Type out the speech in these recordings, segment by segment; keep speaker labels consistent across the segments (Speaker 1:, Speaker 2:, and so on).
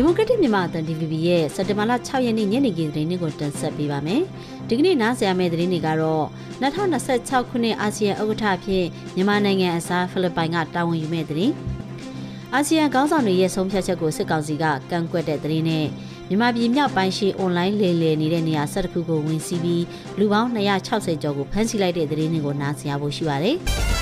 Speaker 1: ဒီမိုကရက်တစ်မြန်မာအသံ DVB ရဲ့စက်တင်ဘာလ6ရက်နေ့ညနေခင်းသတင်းတွေကိုတင်ဆက်ပေးပါမယ်။ဒီကနေ့နားဆင်ရမယ့်သတင်းတွေကတော့2026ခုနှစ်အာဆီယံဥက္ကဋ္ဌအဖြစ်မြန်မာနိုင်ငံအစားဖိလစ်ပိုင်ကတာဝန်ယူမဲ့သတင်း။အာဆီယံခေါင်းဆောင်တွေရဲ့ဆုံးဖြတ်ချက်ကိုစစ်ကောင်စီကကန့်ကွက်တဲ့သတင်းနဲ့မြန်မာပြည်မြောက်ပိုင်းရှိအွန်လိုင်းလေလည်နေတဲ့နေရာ၁၁ခုကိုဝင်စီးပြီးလူပေါင်း260ကျော်ကိုဖမ်းဆီးလိုက်တဲ့သတင်းတွေကိုနားဆင်ရဖို့ရှိပါတယ်။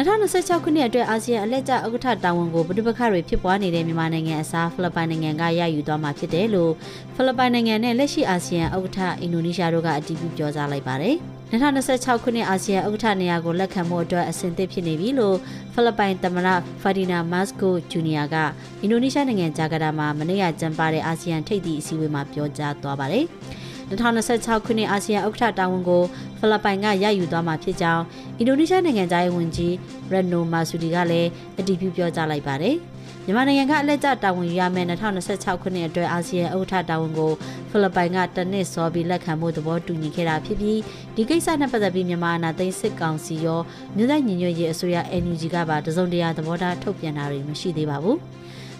Speaker 1: 2026ခုနှစ်အတွက်အာဆီယံအလက်ကျဥက္ကဋ္ဌတာဝန်ကိုဗုဒ္ဓဘခတွေဖြစ်ပွားနေတဲ့မြန်မာနိုင်ငံအစားဖိလစ်ပိုင်နိုင်ငံကရယူသွားမှာဖြစ်တယ်လို့ဖိလစ်ပိုင်နိုင်ငံနဲ့လက်ရှိအာဆီယံဥက္ကဋ္ဌအင်ဒိုနီးရှားတို့ကအတည်ပြုပြောကြားလိုက်ပါတယ်။2026ခုနှစ်အာဆီယံဥက္ကဋ္ဌနေရာကိုလက်ခံမှုအတွက်အဆင်သင့်ဖြစ်နေပြီလို့ဖိလစ်ပိုင်သမ္မတဖာဒီနာမတ်စကိုဂျူနီယာကအင်ဒိုနီးရှားနိုင်ငံဂျာကာတာမှာမနေ့ကကျင်းပတဲ့အာဆီယံထိပ်သီးအစည်းအဝေးမှာပြောကြားသွားပါတယ်။ 2026ခုနှစ်အာဆီယံဥက္ကဋ္ဌတာဝန်ကိုဖိလစ်ပိုင်ကရယူသွားမှာဖြစ်ကြောင်းအင်ဒိုနီးရှားနိုင်ငံသားရေးဝန်ကြီးရန်နိုမာဆူဒီကလည်းအတည်ပြုပြောကြားလိုက်ပါတယ်။မြန်မာနိုင်ငံကအလက်ကျတာဝန်ယူရမယ့်2026ခုနှစ်အတွက်အာဆီယံဥက္ကဋ္ဌတာဝန်ကိုဖိလစ်ပိုင်ကတနစ်စောပြီးလက်ခံမှုသဘောတူညီခဲ့တာဖြစ်ပြီးဒီကိစ္စနဲ့ပတ်သက်ပြီးမြန်မာအာဏာသိမ်းစစ်ကောင်စီရောမြို့သားညီညွတ်ရေးအစိုးရ NUG ကပါတစုံတရာသဘောထားထုတ်ပြန်တာတွေမရှိသေးပါဘူး။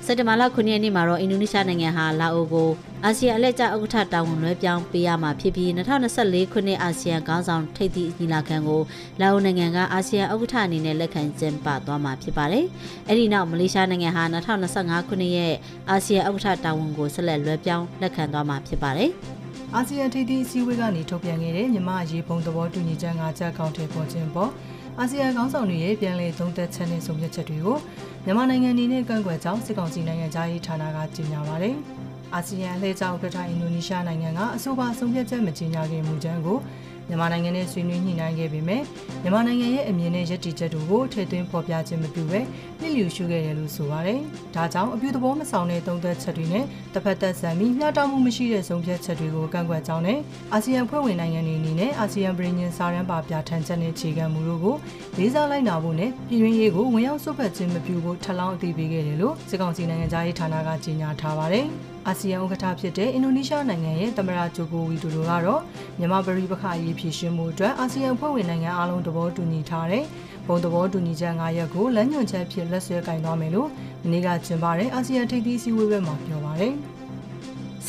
Speaker 1: စက်တဘာလ9ရက်နေ့မှာတော့အင်ဒိုနီးရှားနိုင်ငံဟာလာအိုကိုအာဆီယံအလှည့်ကျဥက္ကဋ္ဌတာဝန်လွှဲပြောင်းပေးရမှာဖြစ်ပြီး2024ခုနှစ်အာဆီယံခေါင်းဆောင်ထိပ်သီးညီလာခံကိုလာအိုနိုင်ငံကအာဆီယံဥက္ကဋ္ဌအနေနဲ့လက်ခံကျင်းပသွားမှာဖြစ်ပါတယ်။အဲဒီနောက်မလေးရှားနိုင်ငံဟာ2025ခုနှစ်ရဲ့အာဆီယံဥက္ကဋ္ဌတာဝန်ကိုဆက်လက်လွှဲပြောင်းလက်ခံသွားမှာဖြစ်ပါတယ်။
Speaker 2: အာဆီယံထိပ်သီးအစည်းအဝေးကနေထုတ်ပြန်ခဲ့တဲ့မြန်မာအရေးပုံသဘောတူညီချက်၅ချက်ကောင်းထည်ပေါ်ခြင်းပေါ် အာဆီယံခေါင်းဆောင်တွေရဲ့ပြန်လည်သုံးသပ်ချက်နဲ့ဆုံးဖြတ်ချက်တွေကိုမြန်မာနိုင်ငံအနေနဲ့ကန့်ကွက်ကြောင်းစစ်ကောင်စီနိုင်ငံသားရေးဌာနကကြေညာပါတယ်။အာဆီယံလှည့်ကျောက်ဥက္ကဋ္ဌအင်ဒိုနီးရှားနိုင်ငံကအဆိုပါဆုံးဖြတ်ချက်မကြေညာခင်မူကြမ်းကိုမြန်မာနိုင်ငံနဲ့ဆွေးနွေးညှိနှိုင်းခဲ့ပေမဲ့မြန်မာနိုင်ငံရဲ့အမြင်နဲ့ရည်တည်ချက်တို့ကိုထည့်သွင်းဖော်ပြခြင်းမပြုဘဲနှိလျူရှုခဲ့တယ်လို့ဆိုပါတယ်။ဒါကြောင့်အပြုသဘောမဆောင်တဲ့သုံးသက်ချက်တွေနဲ့တစ်ဖက်သက်ဆန်ပြီးမျှတမှုမရှိတဲ့ဆုံးဖြတ်ချက်တွေကိုကန့်ကွက်ကြောင်းနဲ့အာဆီယံဖွဲ့ဝင်နိုင်ငံတွေအနေနဲ့အာဆီယံပြည်ညင်စာရန်ပါပြဋ္ဌာန်းချက်နဲ့ခြေခံမှုတို့ကိုလေးစားလိုက်နာဖို့နဲ့ပြည်တွင်းရေးကိုဝင်ရောက်ဆွတ်ဖက်ခြင်းမပြုဖို့ထပ်လောင်းအသိပေးခဲ့တယ်လို့စစ်ကောင်စီနိုင်ငံသားရေးဌာနကကြေညာထားပါတယ်။အာဆီယံဥက္ကဋ္ဌဖြစ်တဲ့အင်ဒိုနီးရှားနိုင်ငံရဲ့သမ္မတဂျိုကိုဝီဒိုဒိုကတော့မြန်မာပြည်ပခါရေးဖြည့်ရှင်မှုအတွက်အာဆီယံဖွဲ့ဝင်နိုင်ငံအားလုံးသဘောတူညီထားတဲ့ဘုံသဘောတူညီချက်၅ရပ်ကိုလမ်းညွှန်ချက်ဖြစ်လက်ဆွဲကင်သွားမယ်လို့မနေ့ကကျင်းပတဲ့အာဆီယံထိပ်သီးအစည်းအဝေးပွဲမှာပြောပါတယ်။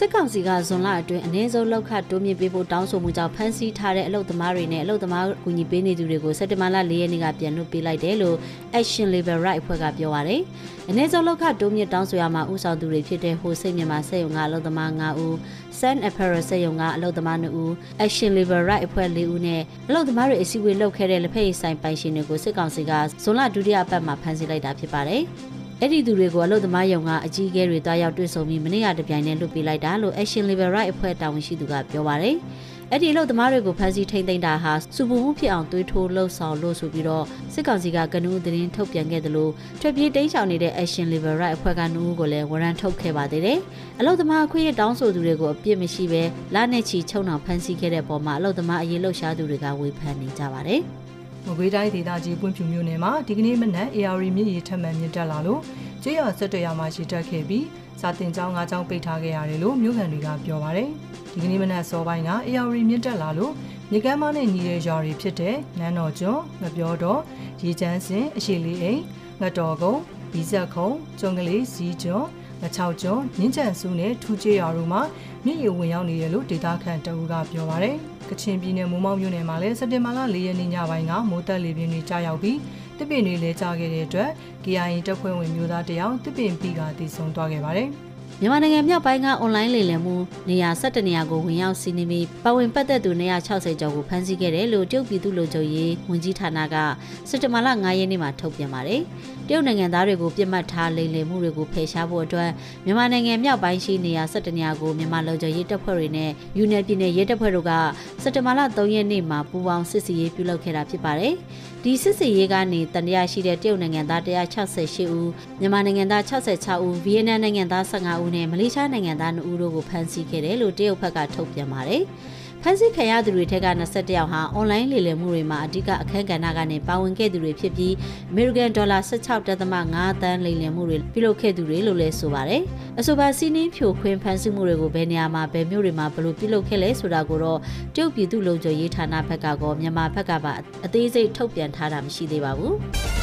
Speaker 1: စစ်ကောင်စီကဇွန်လအတွင်းအ ਨੇ ဆုံးလောက်ခတိုးမြင့်ပေးဖို့တောင်းဆိုမှုကြောင့်ဖမ်းဆီးထားတဲ့အလုပ်သမားတွေနဲ့အလုပ်သမားကူညီပေးနေသူတွေကိုစက်တင်ဘာလ၄ရက်နေ့ကပြန်လွှတ်ပေးလိုက်တယ်လို့ Action Labor Right အဖွဲ့ကပြောပါရယ်။အ ਨੇ ဆုံးလောက်ခတိုးမြင့်တောင်းဆိုရမှာဥဆောင်သူတွေဖြစ်တဲ့ဟိုစိတ်မြန်မာစက်ရုံကအလုပ်သမား9ဦး Sun Apparel စက်ရုံကအလုပ်သမား2ဦး Action Labor Right အဖွဲ့4ဦးနဲ့အလုပ်သမားတွေအစည်းအဝေးလုပ်ခဲ့တဲ့လက်ဖက်ရည်ဆိုင်ပိုင်ရှင်တွေကိုစစ်ကောင်စီကဇွန်လဒုတိယအပတ်မှာဖမ်းဆီးလိုက်တာဖြစ်ပါတယ်။ အဲ့ဒီသူတွေကိုအလုသမားယုံကအကြီးအကဲတွေတွားရောက်တွေ့ဆုံပြီးမနေ့ကတပြိုင်တည်းလွတ်ပေးလိုက်တာလို့ Action Level Right အဖွဲ့တာဝန်ရှိသူကပြောပါတယ်။အဲ့ဒီအလုသမားတွေကိုဖမ်းဆီးထိန်းသိမ်းတာဟာစုပူမှုဖြစ်အောင်တွေးထိုးလှုပ်ဆောင်လို့ဆိုပြီးတော့စစ်ကောင်စီကကနဦးသတင်းထုတ်ပြန်ခဲ့တယ်လို့ထွက်ပြေးတိမ်းရှောင်နေတဲ့ Action Level Right အဖွဲ့ကနဦးကိုလည်းဝရမ်းထုတ်ခဲ့ပါသေးတယ်။အလုသမားအခွင့်အရေးတောင်းဆိုသူတွေကိုအပြစ်မရှိဘဲလနဲ့ချီချုံအောင်ဖမ်းဆီးခဲ့တဲ့ပုံမှာအလုသမားအရေးလှုပ်ရှားသူတွေကဝေဖန်နေကြပါတယ်။
Speaker 2: မကွေးတိုင်းဒေသကြီးပွင့်ဖြူမြို့နယ်မှာဒီကနေ့မနက် AR မြစ်ရေထပ်မံမြင့်တက်လာလို့ကျေးရွာဆက်တွေ့ရမှာရှိတက်ခဲ့ပြီးစာတင်ကျောင်း၅ကျောင်းပိတ်ထားခဲ့ရတယ်လို့မြို့ခံတွေကပြောပါတယ်။ဒီကနေ့မနက်စောပိုင်းက AR မြင့်တက်လာလို့မြေကမ်းမနဲ့ညီတဲ့ရွာတွေဖြစ်တဲ့နန်းတော်ကျွန်းငပြောတော်ရေချမ်းစင်အရှိလေးအိမ်ငတော်ကုန်းဘီဆက်ခုံကျွန်းကလေးစီးကျွန်းငချောက်ကျွန်းမြင်းချန်စုနဲ့ထူးကျေးရွာတို့မှာမြစ်ရေဝင်ရောက်နေတယ်လို့ဒေသခံတအူးကပြောပါတယ်။ ကချင်ပြည်နယ်မုံမောက်မြို့နယ်မှာလည်းစက်တင်ဘာလ၄ရက်နေ့ညပိုင်းကမိုးတက်လေပြင်းတွေကြားရောက်ပြီးတစ်ပင်တွေလဲကျခဲ့တဲ့အတွက် KIA တပ်ဖွဲ့ဝင်မျိုးသားတယောက်တစ်ပင်ပြီးကတည်ဆုံသွားခဲ့ပါတယ်။
Speaker 1: မြန်မာနိုင်ငံမြောက်ပိုင်းကအွန်လိုင်းလိမ်လည်မှုနေရာ17နေရာကိုဝင်ရောက်စီးနင်းပြီးပဝင်ပတ်သက်သူ160ကျော်ကိုဖမ်းဆီးခဲ့တယ်လို့တရုတ်ပြည်သူ့လူချုပ်ရေးဝန်ကြီးဌာနကစက်တဘာလ9ရက်နေ့မှာထုတ်ပြန်ပါတယ်။တရုတ်နိုင်ငံသားတွေကိုပြစ်မှတ်ထားလိမ်လည်မှုတွေကိုဖယ်ရှားဖို့အတွက်မြန်မာနိုင်ငံမြောက်ပိုင်းရှိနေရာ17နေရာကိုမြန်မာလူချုပ်ရေးတပ်ဖွဲ့တွေနဲ့ယူနယ်ပြည်နယ်ရဲတပ်ဖွဲ့တို့ကစက်တဘာလ3ရက်နေ့မှာပူးပေါင်းစစ်စီရေးပြုလုပ်ခဲ့တာဖြစ်ပါတယ်။ ဒီစစ်စီရေးကနေတန်တရားရှိတဲ့တရုတ်နိုင်ငံသား168ဦးမြန်မာနိုင်ငံသား66ဦးဗီယက်နမ်နိုင်ငံသား15ဦးနဲ့မလေးရှားနိုင်ငံသား2ဦးတို့ကိုဖမ်းဆီးခဲ့တယ်လို့တရုတ်ဘက်ကထုတ်ပြန်ပါတယ်။ ဖမ်းဆီးခံရသူတွေထက်က21ယောက်ဟာအွန်လိုင်းလေလည်မှုတွေမှာအဓိကအခန်းကဏ္ဍကနေပါဝင်ခဲ့သူတွေဖြစ်ပြီး American Dollar 16.5တန်းလေလည်မှုတွေပြုလုပ်ခဲ့သူတွေလို့လည်းဆိုပါတယ်။အဆိုပါစီးနှင်းဖြိုခွင်းဖမ်းဆီးမှုတွေကိုဘယ်နေရာမှာဘယ်မြို့တွေမှာဘယ်လိုပြုလုပ်ခဲ့လဲဆိုတာကိုတော့တရုတ်ပြည်သူ့လုံခြုံရေးဌာနဘက်ကကောမြန်မာဘက်ကပါအသေးစိတ်ထုတ်ပြန်ထားတာမရှိသေးပါဘူး။